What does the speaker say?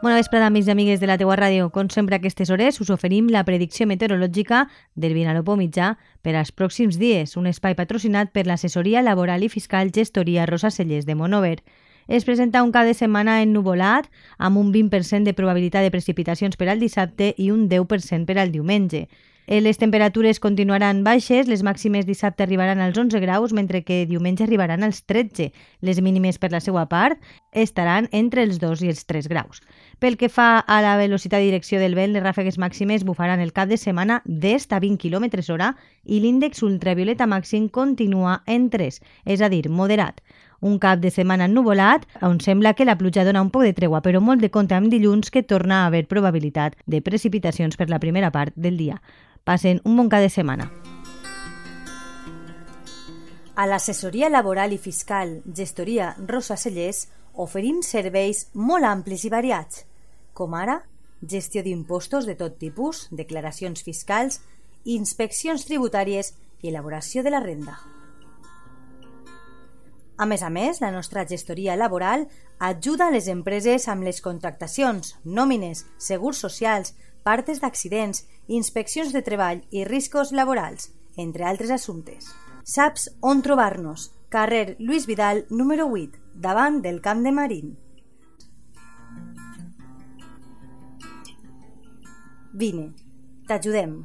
Bona vesprada, amics i amigues de la teua ràdio. Com sempre a aquestes hores us oferim la predicció meteorològica del Vinalopó mitjà per als pròxims dies, un espai patrocinat per l'assessoria laboral i fiscal gestoria Rosa Cellers de Monover. Es presenta un cap de setmana ennuvolat amb un 20% de probabilitat de precipitacions per al dissabte i un 10% per al diumenge. Eh, les temperatures continuaran baixes, les màximes dissabte arribaran als 11 graus, mentre que diumenge arribaran als 13. Les mínimes per la seva part estaran entre els 2 i els 3 graus. Pel que fa a la velocitat i direcció del vent, les ràfegues màximes bufaran el cap de setmana d'est a 20 km hora i l'índex ultravioleta màxim continua en 3, és a dir, moderat. Un cap de setmana ennuvolat, on sembla que la pluja dona un poc de tregua, però molt de compte amb dilluns que torna a haver probabilitat de precipitacions per la primera part del dia. Passen un bon cap de setmana. A l'assessoria laboral i fiscal Gestoria Rosa Cellers oferim serveis molt amplis i variats, com ara gestió d'impostos de tot tipus, declaracions fiscals, inspeccions tributàries i elaboració de la renda. A més a més, la nostra gestoria laboral ajuda les empreses amb les contractacions, nòmines, segurs socials, partes d'accidents, inspeccions de treball i riscos laborals, entre altres assumptes. Saps on trobar-nos? Carrer Lluís Vidal, número 8, davant del Camp de Marín. Vine, t'ajudem.